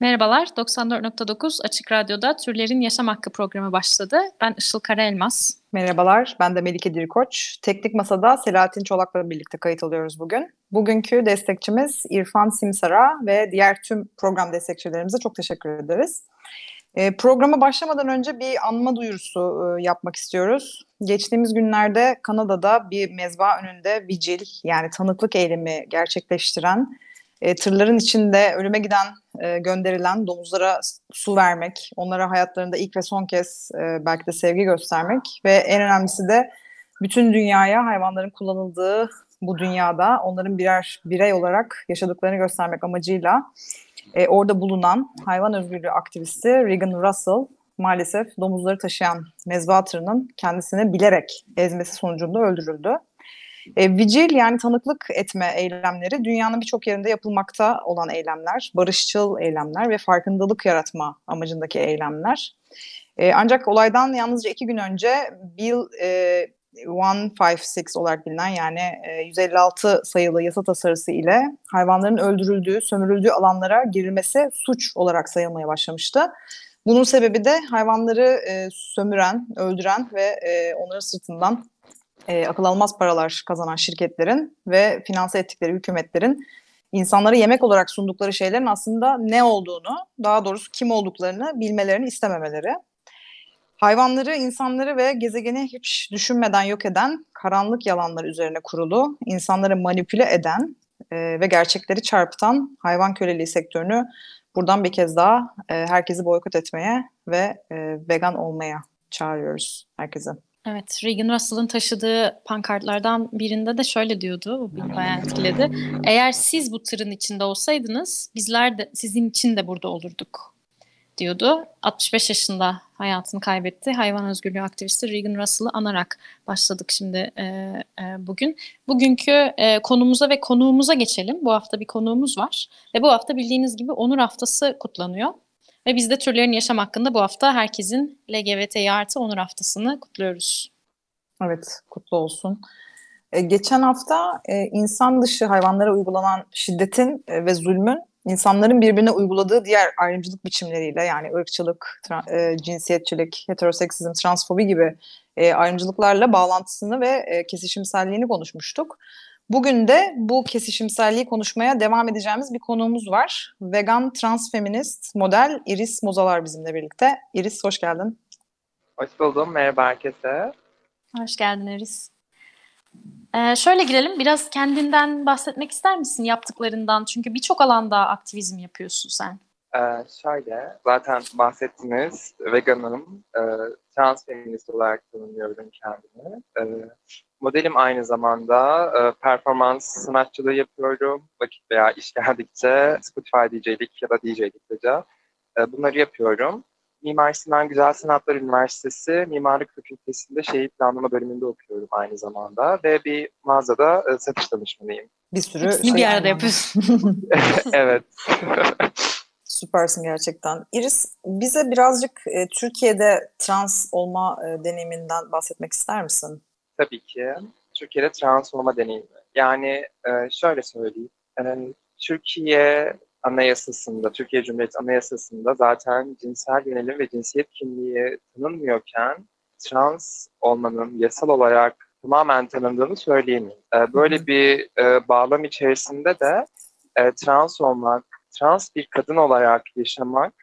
Merhabalar, 94.9 Açık Radyo'da Türlerin Yaşam Hakkı programı başladı. Ben Işıl Karaelmaz. Merhabalar, ben de Melike Dirikoç. Teknik Masa'da Selahattin Çolak'la birlikte kayıt alıyoruz bugün. Bugünkü destekçimiz İrfan Simsar'a ve diğer tüm program destekçilerimize çok teşekkür ederiz. E, programa başlamadan önce bir anma duyurusu e, yapmak istiyoruz. Geçtiğimiz günlerde Kanada'da bir mezba önünde vigil yani tanıklık eylemi gerçekleştiren e, tırların içinde ölüme giden e, gönderilen domuzlara su vermek, onlara hayatlarında ilk ve son kez e, belki de sevgi göstermek ve en önemlisi de bütün dünyaya hayvanların kullanıldığı bu dünyada onların birer birey olarak yaşadıklarını göstermek amacıyla e, orada bulunan hayvan özgürlüğü aktivisti Regan Russell maalesef domuzları taşıyan mezba tırının kendisini bilerek ezmesi sonucunda öldürüldü. E, vigil yani tanıklık etme eylemleri dünyanın birçok yerinde yapılmakta olan eylemler, barışçıl eylemler ve farkındalık yaratma amacındaki eylemler. E, ancak olaydan yalnızca iki gün önce Bill e, 156 olarak bilinen yani e, 156 sayılı yasa tasarısı ile hayvanların öldürüldüğü, sömürüldüğü alanlara girilmesi suç olarak sayılmaya başlamıştı. Bunun sebebi de hayvanları e, sömüren, öldüren ve e, onların sırtından e, akıl almaz paralar kazanan şirketlerin ve finanse ettikleri hükümetlerin insanlara yemek olarak sundukları şeylerin aslında ne olduğunu, daha doğrusu kim olduklarını bilmelerini istememeleri. Hayvanları, insanları ve gezegeni hiç düşünmeden yok eden karanlık yalanlar üzerine kurulu, insanları manipüle eden e, ve gerçekleri çarpıtan hayvan köleliği sektörünü buradan bir kez daha e, herkesi boykot etmeye ve e, vegan olmaya çağırıyoruz herkese. Evet, Regan Russell'ın taşıdığı pankartlardan birinde de şöyle diyordu, bu beni bayağı etkiledi. Eğer siz bu tırın içinde olsaydınız, bizler de sizin için de burada olurduk diyordu. 65 yaşında hayatını kaybetti. Hayvan özgürlüğü aktivisti Regan Russell'ı anarak başladık şimdi e, e, bugün. Bugünkü e, konumuza ve konuğumuza geçelim. Bu hafta bir konuğumuz var. Ve bu hafta bildiğiniz gibi Onur Haftası kutlanıyor. Ve biz de türlerin yaşam hakkında bu hafta herkesin LGBTİ artı onur haftasını kutluyoruz. Evet, kutlu olsun. E, geçen hafta e, insan dışı hayvanlara uygulanan şiddetin e, ve zulmün insanların birbirine uyguladığı diğer ayrımcılık biçimleriyle yani ırkçılık, tra- e, cinsiyetçilik, heteroseksizm, transfobi gibi e, ayrımcılıklarla bağlantısını ve e, kesişimselliğini konuşmuştuk. Bugün de bu kesişimselliği konuşmaya devam edeceğimiz bir konuğumuz var. Vegan transfeminist model Iris Mozalar bizimle birlikte. Iris hoş geldin. Hoş buldum. Merhaba herkese. Hoş geldin Eris. Ee, şöyle girelim. Biraz kendinden bahsetmek ister misin yaptıklarından? Çünkü birçok alanda aktivizm yapıyorsun sen. Ee, şöyle, zaten bahsettiniz. Veganım. E, trans feminist olarak tanımlıyorum kendimi. E, modelim aynı zamanda. E, performans sanatçılığı yapıyorum. Vakit veya iş geldikçe Spotify DJ'lik ya da DJ'lik de e, bunları yapıyorum. Mimar Sinan Güzel Sanatlar Üniversitesi Mimarlık Fakültesi'nde şehir planlama bölümünde okuyorum aynı zamanda ve bir mağazada e, satış danışmanıyım. Bir sürü Hepsini şey bir arada yapıyorsun. evet. Süpersin gerçekten. Iris bize birazcık e, Türkiye'de trans olma e, deneyiminden bahsetmek ister misin? Tabii ki. Türkiye'de trans olma deneyimi. Yani e, şöyle söyleyeyim. E, Türkiye Anayasası'nda, Türkiye Cumhuriyeti Anayasası'nda zaten cinsel yönelim ve cinsiyet kimliği tanınmıyorken trans olmanın yasal olarak tamamen tanındığını söyleyemeyim. E, böyle bir e, bağlam içerisinde de e, trans olmak, trans bir kadın olarak yaşamak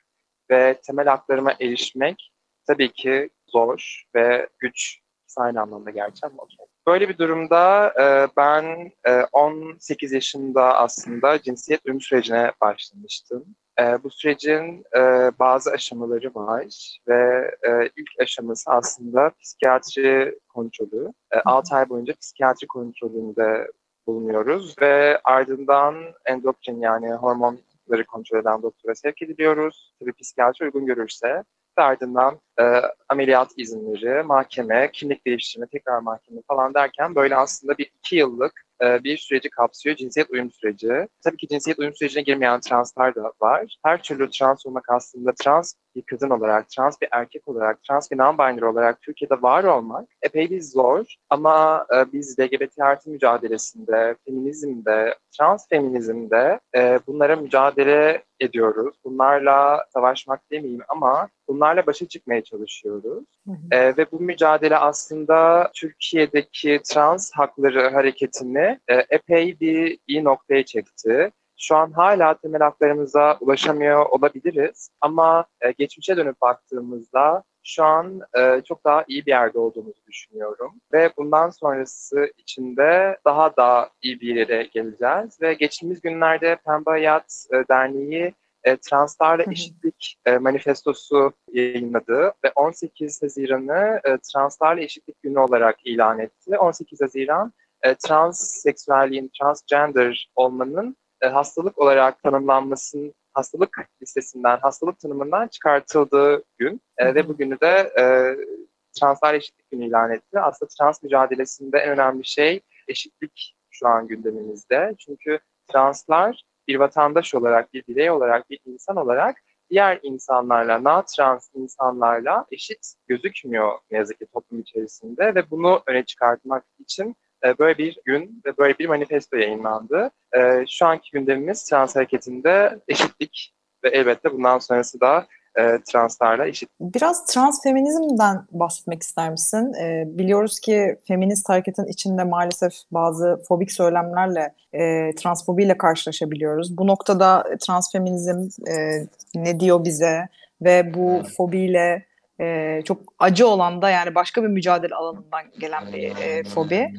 ve temel haklarıma erişmek tabii ki zor ve güç aynı anlamda gerçi ama. Böyle bir durumda e, ben e, 18 yaşında aslında cinsiyet ölüm sürecine başlamıştım. E, bu sürecin e, bazı aşamaları var ve e, ilk aşaması aslında psikiyatri kontrolü. E, 6 ay boyunca psikiyatri kontrolünde bulunuyoruz ve ardından endokrin yani hormon hastalıkları kontrol eden doktora sevk ediliyoruz. Tabii psikiyatri uygun görürse ve ardından e, ameliyat izinleri, mahkeme, kimlik değiştirme, tekrar mahkeme falan derken böyle aslında bir iki yıllık e, bir süreci kapsıyor. Cinsiyet uyum süreci. Tabii ki cinsiyet uyum sürecine girmeyen translar da var. Her türlü trans olmak aslında trans bir kadın olarak, trans bir erkek olarak, trans bir non-binary olarak Türkiye'de var olmak epey bir zor. Ama e, biz LGBT artı mücadelesinde, feminizmde, trans feminizmde e, bunlara mücadele ediyoruz. Bunlarla savaşmak demeyeyim ama bunlarla başa çıkmaya çalışıyoruz. Hı hı. E, ve bu mücadele aslında Türkiye'deki trans hakları hareketini e, epey bir iyi noktaya çekti. Şu an hala temel haklarımıza ulaşamıyor olabiliriz ama e, geçmişe dönüp baktığımızda şu an e, çok daha iyi bir yerde olduğumuzu düşünüyorum. Ve bundan sonrası içinde daha da iyi bir yere geleceğiz. Ve geçtiğimiz günlerde Pembe Hayat e, Derneği e, Translarla Eşitlik e, manifestosu yayınladı ve 18 Haziran'ı e, Translarla Eşitlik Günü olarak ilan etti. 18 Haziran e, trans seksüelliğin, transgender olmanın e, hastalık olarak tanımlanmasının hastalık listesinden, hastalık tanımından çıkartıldığı gün e, ve bugünü de e, Translar Eşitlik Günü ilan etti. Aslında trans mücadelesinde en önemli şey eşitlik şu an gündemimizde. Çünkü translar bir vatandaş olarak, bir birey olarak, bir insan olarak diğer insanlarla, na trans insanlarla eşit gözükmüyor ne yazık ki toplum içerisinde ve bunu öne çıkartmak için e, böyle bir gün ve böyle bir manifesto yayınlandı. E, şu anki gündemimiz trans hareketinde eşitlik ve elbette bundan sonrası da e, translarla eşit. Biraz trans feminizmden bahsetmek ister misin? E, biliyoruz ki feminist hareketin içinde maalesef bazı fobik söylemlerle, e, transfobiyle karşılaşabiliyoruz. Bu noktada trans feminizm e, ne diyor bize ve bu fobiyle e, çok acı olan da yani başka bir mücadele alanından gelen bir e, fobi.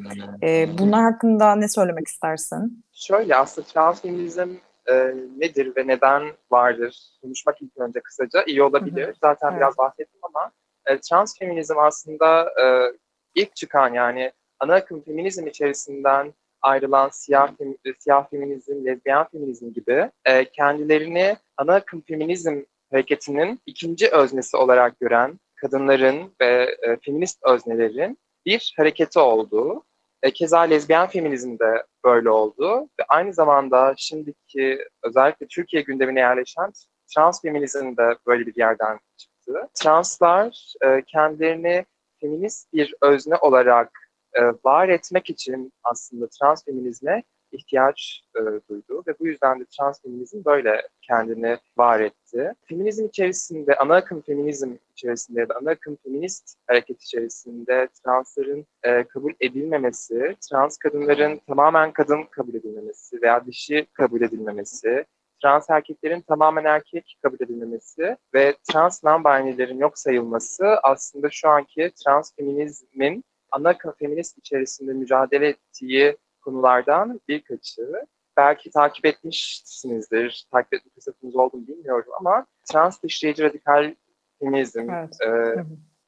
E, bunlar hakkında ne söylemek istersin? Şöyle aslında transfeminizm e, nedir ve neden vardır konuşmak ilk önce kısaca iyi olabilir. Hı hı. Zaten evet. biraz bahsettim ama e, transfeminizm aslında e, ilk çıkan yani ana akım feminizm içerisinden ayrılan siyah, siyah feminizm, lezbiyen feminizm gibi e, kendilerini ana akım feminizm hareketinin ikinci öznesi olarak gören kadınların ve e, feminist öznelerin bir hareketi olduğu, e, keza lezbiyen feminizm de böyle oldu ve aynı zamanda şimdiki özellikle Türkiye gündemine yerleşen trans feminizm de böyle bir yerden çıktı. Translar e, kendilerini feminist bir özne olarak e, var etmek için aslında trans feminizme ihtiyaç e, duydu ve bu yüzden de trans feminizm böyle kendini var etti. Feminizm içerisinde, ana akım feminizm içerisinde ya da ana akım feminist hareket içerisinde transların e, kabul edilmemesi, trans kadınların tamamen kadın kabul edilmemesi veya dişi kabul edilmemesi, trans erkeklerin tamamen erkek kabul edilmemesi ve trans non-binary'lerin yok sayılması aslında şu anki trans feminizmin ana feminist içerisinde mücadele ettiği konulardan birkaçı. Belki takip etmişsinizdir, takip etme fırsatınız oldu mu bilmiyorum ama trans dışlayıcı radikal feminizm evet. e,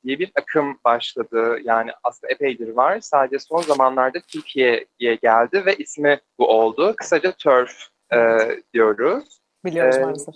diye bir akım başladı. Yani aslında epeydir var. Sadece son zamanlarda Türkiye'ye geldi ve ismi bu oldu. Kısaca TERF e, diyoruz. Biliyoruz ee, maalesef.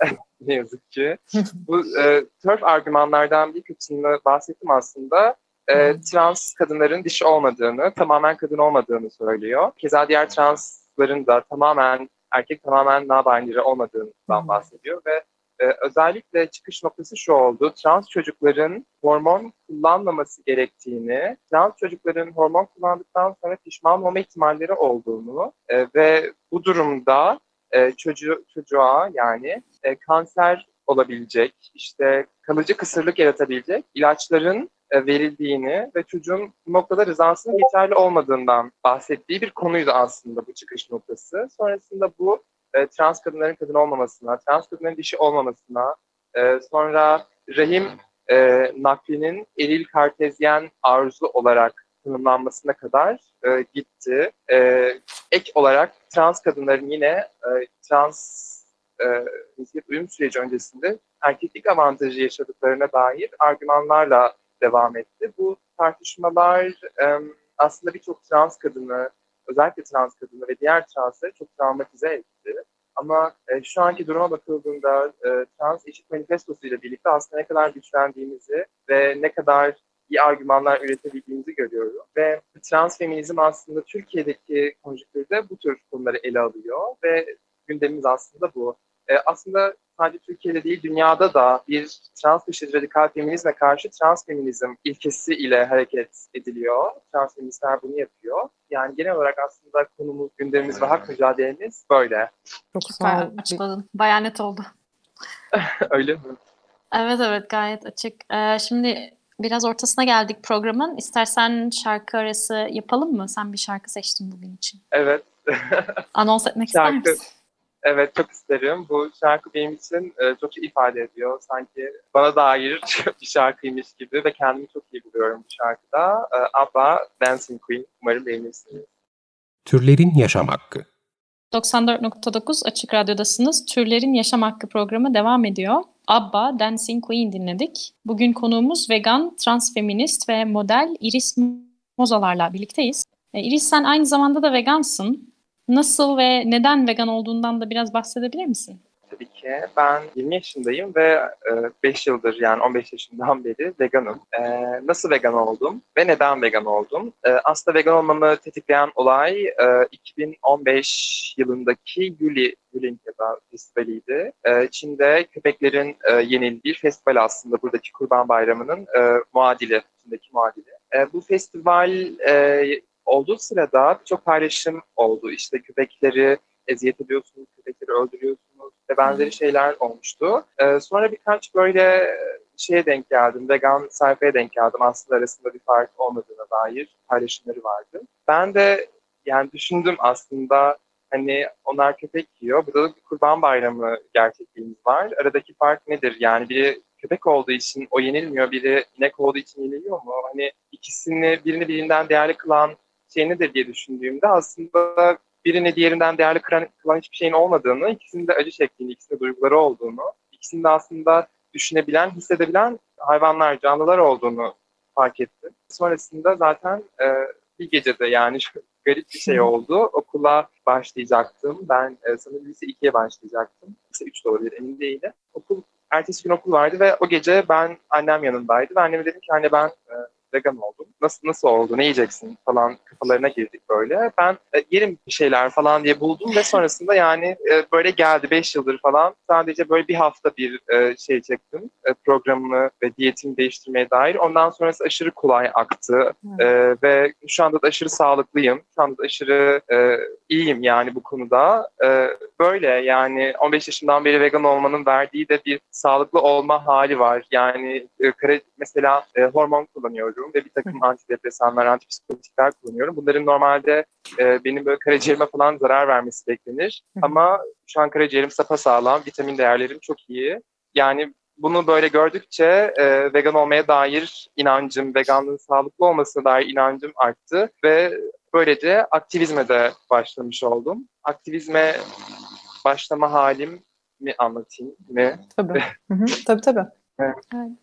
ne yazık ki. bu e, TERF argümanlardan bir kısmını bahsettim aslında e, trans kadınların dişi olmadığını, tamamen kadın olmadığını söylüyor. Keza diğer transların da tamamen erkek tamamen non-binary olmadığından bahsediyor ve e, özellikle çıkış noktası şu oldu. Trans çocukların hormon kullanmaması gerektiğini, trans çocukların hormon kullandıktan sonra pişman olma ihtimalleri olduğunu e, ve bu durumda e, çocuğu, çocuğa yani e, kanser olabilecek, işte kalıcı kısırlık yaratabilecek ilaçların e, verildiğini ve çocuğun bu noktada rızasının geçerli olmadığından bahsettiği bir konuydu aslında bu çıkış noktası. Sonrasında bu e, trans kadınların kadın olmamasına, trans kadınların dişi olmamasına, e, sonra rahim naklinin eril kartezyen arzu olarak tanımlanmasına kadar gitti. Ek olarak trans kadınların yine trans e, uyum süreci öncesinde erkeklik avantajı yaşadıklarına dair argümanlarla devam etti. Bu tartışmalar aslında birçok trans kadını, özellikle trans kadını ve diğer transları çok travmatize etti. Ama e, şu anki duruma bakıldığında e, trans eşit manifestosu ile birlikte aslında ne kadar güçlendiğimizi ve ne kadar iyi argümanlar üretebildiğimizi görüyoruz. Ve trans feminizm aslında Türkiye'deki konjüktürde bu tür konuları ele alıyor ve gündemimiz aslında bu. E, aslında sadece Türkiye'de değil dünyada da bir trans dışı radikal feminizme karşı trans feminizm ilkesi ile hareket ediliyor. Trans feministler bunu yapıyor. Yani genel olarak aslında konumuz, gündemimiz ve hak mücadelemiz böyle. Çok sağ Süper ol. açıkladın. Bayağı net oldu. Öyle mi? Evet evet gayet açık. Ee, şimdi biraz ortasına geldik programın. İstersen şarkı arası yapalım mı? Sen bir şarkı seçtin bugün için. Evet. Anons etmek ister Şarkı- misin? Evet çok isterim. Bu şarkı benim için e, çok şey ifade ediyor. Sanki bana dair bir şarkıymış gibi ve kendimi çok iyi buluyorum bu şarkıda. E, ABBA, Dancing Queen. Umarım beğenirsiniz. Türlerin yaşam hakkı. 94.9 Açık Radyo'dasınız. Türlerin Yaşam Hakkı programı devam ediyor. ABBA, Dancing Queen dinledik. Bugün konuğumuz vegan, transfeminist ve model Iris Mozalar'la birlikteyiz. E, Iris sen aynı zamanda da vegansın. Nasıl ve neden vegan olduğundan da biraz bahsedebilir misin? Tabii ki. Ben 20 yaşındayım ve 5 yıldır yani 15 yaşından beri veganım. E, nasıl vegan oldum ve neden vegan oldum? E, aslında vegan olmamı tetikleyen olay e, 2015 yılındaki Yuli Yulinkeda Festivali'ydi. E, Çin'de köpeklerin e, yenildiği festival aslında buradaki Kurban Bayramı'nın e, muadili, Çin'deki muadili. E, bu festival e, olduğu sırada çok paylaşım oldu. İşte köpekleri eziyet ediyorsunuz, köpekleri öldürüyorsunuz ve benzeri şeyler olmuştu. Ee, sonra birkaç böyle şeye denk geldim, vegan sayfaya denk geldim. Aslında arasında bir fark olmadığına dair paylaşımları vardı. Ben de yani düşündüm aslında hani onlar köpek yiyor. Burada da bir kurban bayramı gerçekliğimiz var. Aradaki fark nedir? Yani biri köpek olduğu için o yenilmiyor, biri inek olduğu için yeniliyor mu? Hani ikisini birini birinden değerli kılan şey nedir diye düşündüğümde aslında birini diğerinden değerli kılan, kılan hiçbir şeyin olmadığını, ikisinin de acı çektiğini, ikisinin de duyguları olduğunu, ikisinin de aslında düşünebilen, hissedebilen hayvanlar, canlılar olduğunu fark ettim. Sonrasında zaten e, bir gecede yani garip bir şey oldu. Okula başlayacaktım. Ben e, sanırım lise 2'ye başlayacaktım. Lise 3 de olabilir emin değilim. Okul, ertesi gün okul vardı ve o gece ben annem yanındaydı ve anneme dedim ki anne ben e, vegan oldum. Nasıl nasıl oldu? Ne yiyeceksin falan kafalarına girdik böyle. Ben e, yerim bir şeyler falan diye buldum ve sonrasında yani e, böyle geldi 5 yıldır falan. Sadece böyle bir hafta bir e, şey çektim. E, programımı ve diyetimi değiştirmeye dair. Ondan sonrası aşırı kolay aktı. E, ve şu anda da aşırı sağlıklıyım. Şu anda da aşırı e, iyiyim yani bu konuda. E, böyle yani 15 yaşından beri vegan olmanın verdiği de bir sağlıklı olma hali var. Yani e, mesela e, hormon kullanıyorum ve bir takım antidepresanlar, antipsikotikler kullanıyorum. Bunların normalde e, benim böyle karaciğerime falan zarar vermesi beklenir. Ama şu an karaciğerim sapasağlam, vitamin değerlerim çok iyi. Yani bunu böyle gördükçe e, vegan olmaya dair inancım, veganlığın sağlıklı olmasına dair inancım arttı ve böylece aktivizme de başlamış oldum. Aktivizme başlama halim mi anlatayım mı? Tabii. Hı hı, tabii tabii.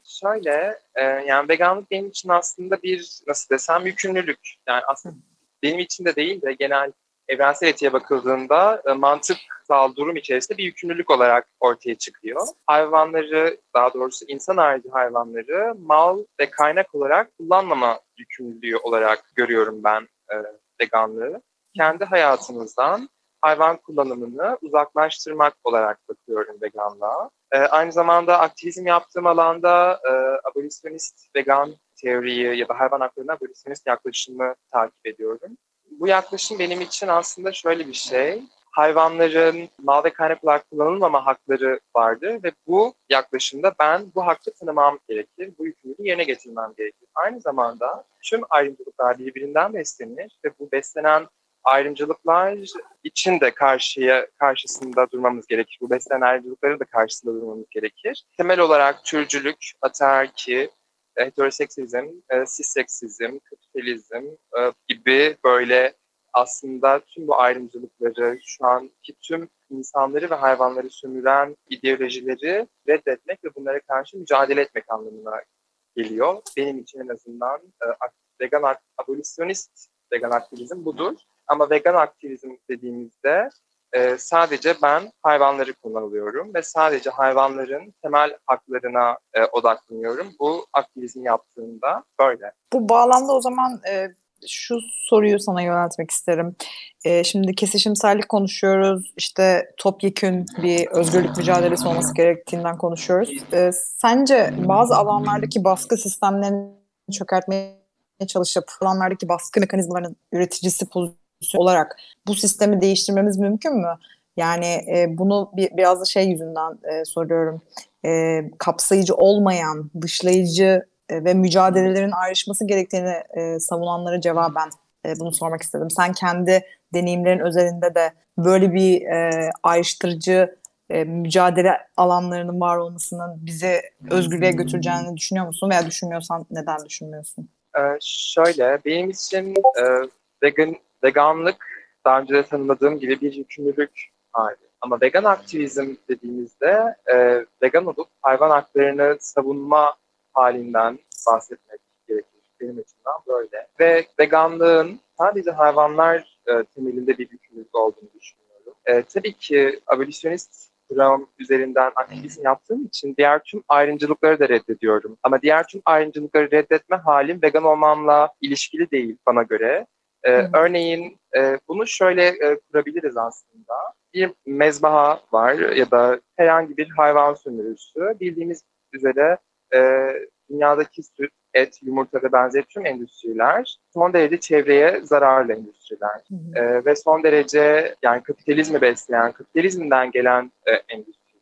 Şöyle, e, yani veganlık benim için aslında bir nasıl desem yükümlülük. Yani aslında benim için de değil de genel evrensel etiğe bakıldığında e, mantıksal durum içerisinde bir yükümlülük olarak ortaya çıkıyor. Hayvanları, daha doğrusu insan harici hayvanları mal ve kaynak olarak kullanmama yükümlülüğü olarak görüyorum ben e, veganlığı. Kendi hayatımızdan hayvan kullanımını uzaklaştırmak olarak bakıyorum veganlığa. E, aynı zamanda aktivizm yaptığım alanda e, abolisyonist vegan teoriyi ya da hayvan haklarına abolisyonist yaklaşımı takip ediyorum. Bu yaklaşım benim için aslında şöyle bir şey. Hayvanların mal ve kaynak olarak kullanılmama hakları vardır ve bu yaklaşımda ben bu hakkı tanımam gerekir, bu yükümlülüğü yerine getirmem gerekir. Aynı zamanda tüm ayrımcılıklar birbirinden beslenir ve bu beslenen ayrımcılıklar için de karşıya karşısında durmamız gerekir. Bu beslenen ayrımcılıkların da karşısında durmamız gerekir. Temel olarak türcülük, atarki, heteroseksizm, e, sisseksizm, kapitalizm e, gibi böyle aslında tüm bu ayrımcılıkları, şu anki tüm insanları ve hayvanları sömüren ideolojileri reddetmek ve bunlara karşı mücadele etmek anlamına geliyor. Benim için en azından e, vegan abolisyonist vegan aktivizm budur. Ama vegan aktivizm dediğimizde e, sadece ben hayvanları kullanıyorum ve sadece hayvanların temel haklarına e, odaklanıyorum. Bu aktivizm yaptığımda böyle. Bu bağlamda o zaman e, şu soruyu sana yöneltmek isterim. E, şimdi kesişimsellik konuşuyoruz, işte topyekün bir özgürlük mücadelesi olması gerektiğinden konuşuyoruz. E, sence bazı alanlardaki baskı sistemlerini çökertmeye çalışıp alanlardaki baskı mekanizmalarının üreticisi pozisyonu olarak bu sistemi değiştirmemiz mümkün mü? Yani e, bunu bir, biraz da şey yüzünden e, soruyorum. E, kapsayıcı olmayan, dışlayıcı e, ve mücadelelerin ayrışması gerektiğini e, savunanlara cevaben e, bunu sormak istedim. Sen kendi deneyimlerin özelinde de böyle bir e, ayrıştırıcı e, mücadele alanlarının var olmasının bizi özgürlüğe götüreceğini düşünüyor musun? Veya düşünmüyorsan neden düşünmüyorsun? Ee, şöyle, benim için e, vegan, veganlık daha önce de tanımladığım gibi bir yükümlülük hali. Ama vegan aktivizm dediğimizde e, vegan olup hayvan haklarını savunma halinden bahsetmek gerekir. Benim açımdan böyle. Ve veganlığın sadece hayvanlar e, temelinde bir yükümlülük olduğunu düşünüyorum. E, tabii ki abolisyonist kuram üzerinden aktivizm yaptığım için diğer tüm ayrımcılıkları da reddediyorum. Ama diğer tüm ayrımcılıkları reddetme halim vegan olmamla ilişkili değil bana göre. Ee, örneğin e, bunu şöyle e, kurabiliriz aslında. Bir mezbaha var ya da herhangi bir hayvan sömürüsü. Bildiğimiz üzere e, dünyadaki süt, et, yumurta ve benzeri tüm endüstriler son derece çevreye zararlı endüstriler. Hı hı. E, ve son derece yani kapitalizmi besleyen, kapitalizmden gelen e,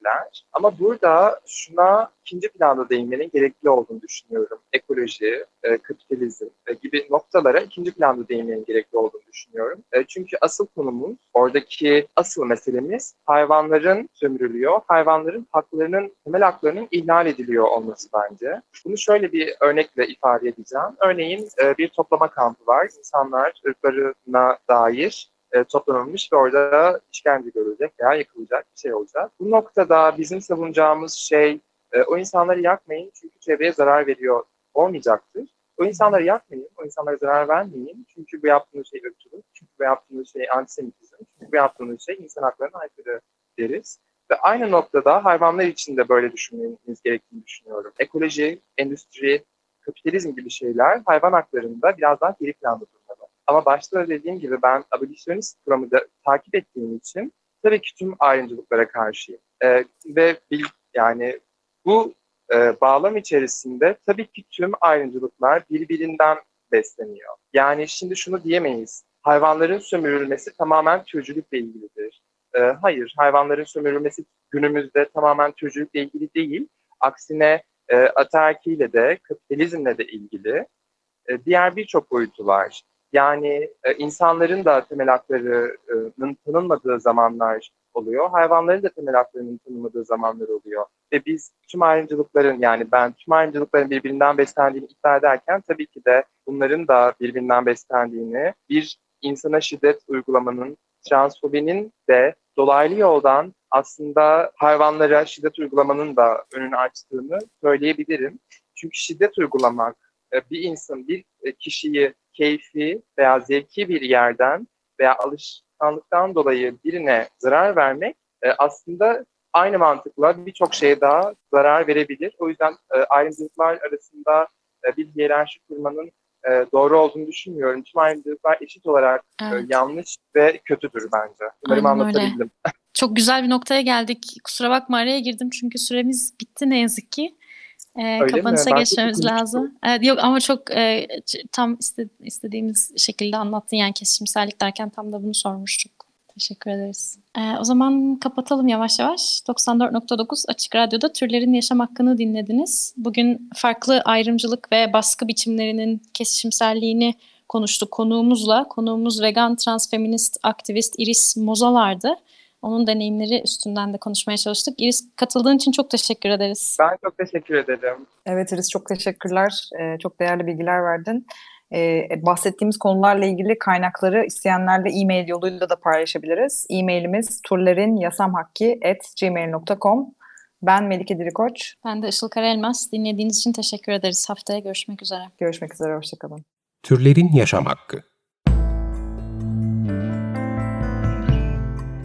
endüstriler. Ama burada şuna ikinci planda değinmenin gerekli olduğunu düşünüyorum. Ekoloji, e, kapitalizm e, gibi noktalara ikinci planda değinmenin gerekli olduğunu düşünüyorum. E, çünkü asıl konumuz, oradaki asıl meselemiz hayvanların sömürülüyor, hayvanların haklarının, temel haklarının ihlal ediliyor olması bence. Bunu şöyle bir örnekle ifade edeceğim. Örneğin e, bir toplama kampı var. İnsanlar ırklarına dair e, toplanılmış ve orada işkence görülecek veya yakılacak bir şey olacak. Bu noktada bizim savunacağımız şey e, o insanları yakmayın çünkü çevreye zarar veriyor olmayacaktır. O insanları yakmayın, o insanlara zarar vermeyin çünkü bu yaptığınız şey ırkçılık, çünkü bu yaptığınız şey antisemitizm, çünkü bu yaptığınız şey insan haklarına aykırı deriz. Ve aynı noktada hayvanlar için de böyle düşünmeniz gerektiğini düşünüyorum. Ekoloji, endüstri, kapitalizm gibi şeyler hayvan haklarında biraz daha geri planda durmalı. Ama başta da dediğim gibi ben abolisyonist kuramı da takip ettiğim için tabii ki tüm ayrımcılıklara karşıyım. Ee, ve bil, yani bu e, bağlam içerisinde tabii ki tüm ayrımcılıklar birbirinden besleniyor. Yani şimdi şunu diyemeyiz. Hayvanların sömürülmesi tamamen türcülükle ilgilidir. Ee, hayır, hayvanların sömürülmesi günümüzde tamamen türcülükle ilgili değil. Aksine e, ataerkiyle de, kapitalizmle de ilgili e, diğer birçok boyutu var. Yani e, insanların da temel haklarının tanınmadığı zamanlar oluyor. Hayvanların da temel haklarının tanınmadığı zamanlar oluyor. Ve biz tüm ayrımcılıkların yani ben tüm ayrımcılıkların birbirinden beslendiğini iddia ederken tabii ki de bunların da birbirinden beslendiğini bir insana şiddet uygulamanın, transfobinin de dolaylı yoldan aslında hayvanlara şiddet uygulamanın da önünü açtığını söyleyebilirim. Çünkü şiddet uygulamak bir insan, bir e, kişiyi keyfi veya zevki bir yerden veya alışkanlıktan dolayı birine zarar vermek e, aslında aynı mantıkla birçok şeye daha zarar verebilir. O yüzden ayrımcılıklar arasında bir hiyerarşi kurmanın doğru olduğunu düşünmüyorum. Tüm ayrımcılıklar eşit olarak evet. yanlış ve kötüdür bence. Umarım Aynen anlatabildim. Öyle. Çok güzel bir noktaya geldik. Kusura bakma araya girdim çünkü süremiz bitti ne yazık ki. E, kapanışa geçmemiz lazım. Evet, yok ama çok e, tam iste, istediğimiz şekilde anlattın yani kesişimsellik derken tam da bunu sormuştuk. Teşekkür ederiz. E, o zaman kapatalım yavaş yavaş. 94.9 Açık Radyo'da türlerin yaşam hakkını dinlediniz. Bugün farklı ayrımcılık ve baskı biçimlerinin kesişimselliğini konuştuk konuğumuzla. Konuğumuz vegan, transfeminist, aktivist Iris Mozalar'dı. Onun deneyimleri üstünden de konuşmaya çalıştık. Iris katıldığın için çok teşekkür ederiz. Ben çok teşekkür ederim. Evet Iris çok teşekkürler. Ee, çok değerli bilgiler verdin. Ee, bahsettiğimiz konularla ilgili kaynakları isteyenlerle e-mail yoluyla da paylaşabiliriz. E-mailimiz turlerinyasamhakki.gmail.com Ben Melike Dirikoç. Ben de Işıl Karaelmaz. Dinlediğiniz için teşekkür ederiz. Haftaya görüşmek üzere. Görüşmek üzere, hoşçakalın. Türlerin Yaşam Hakkı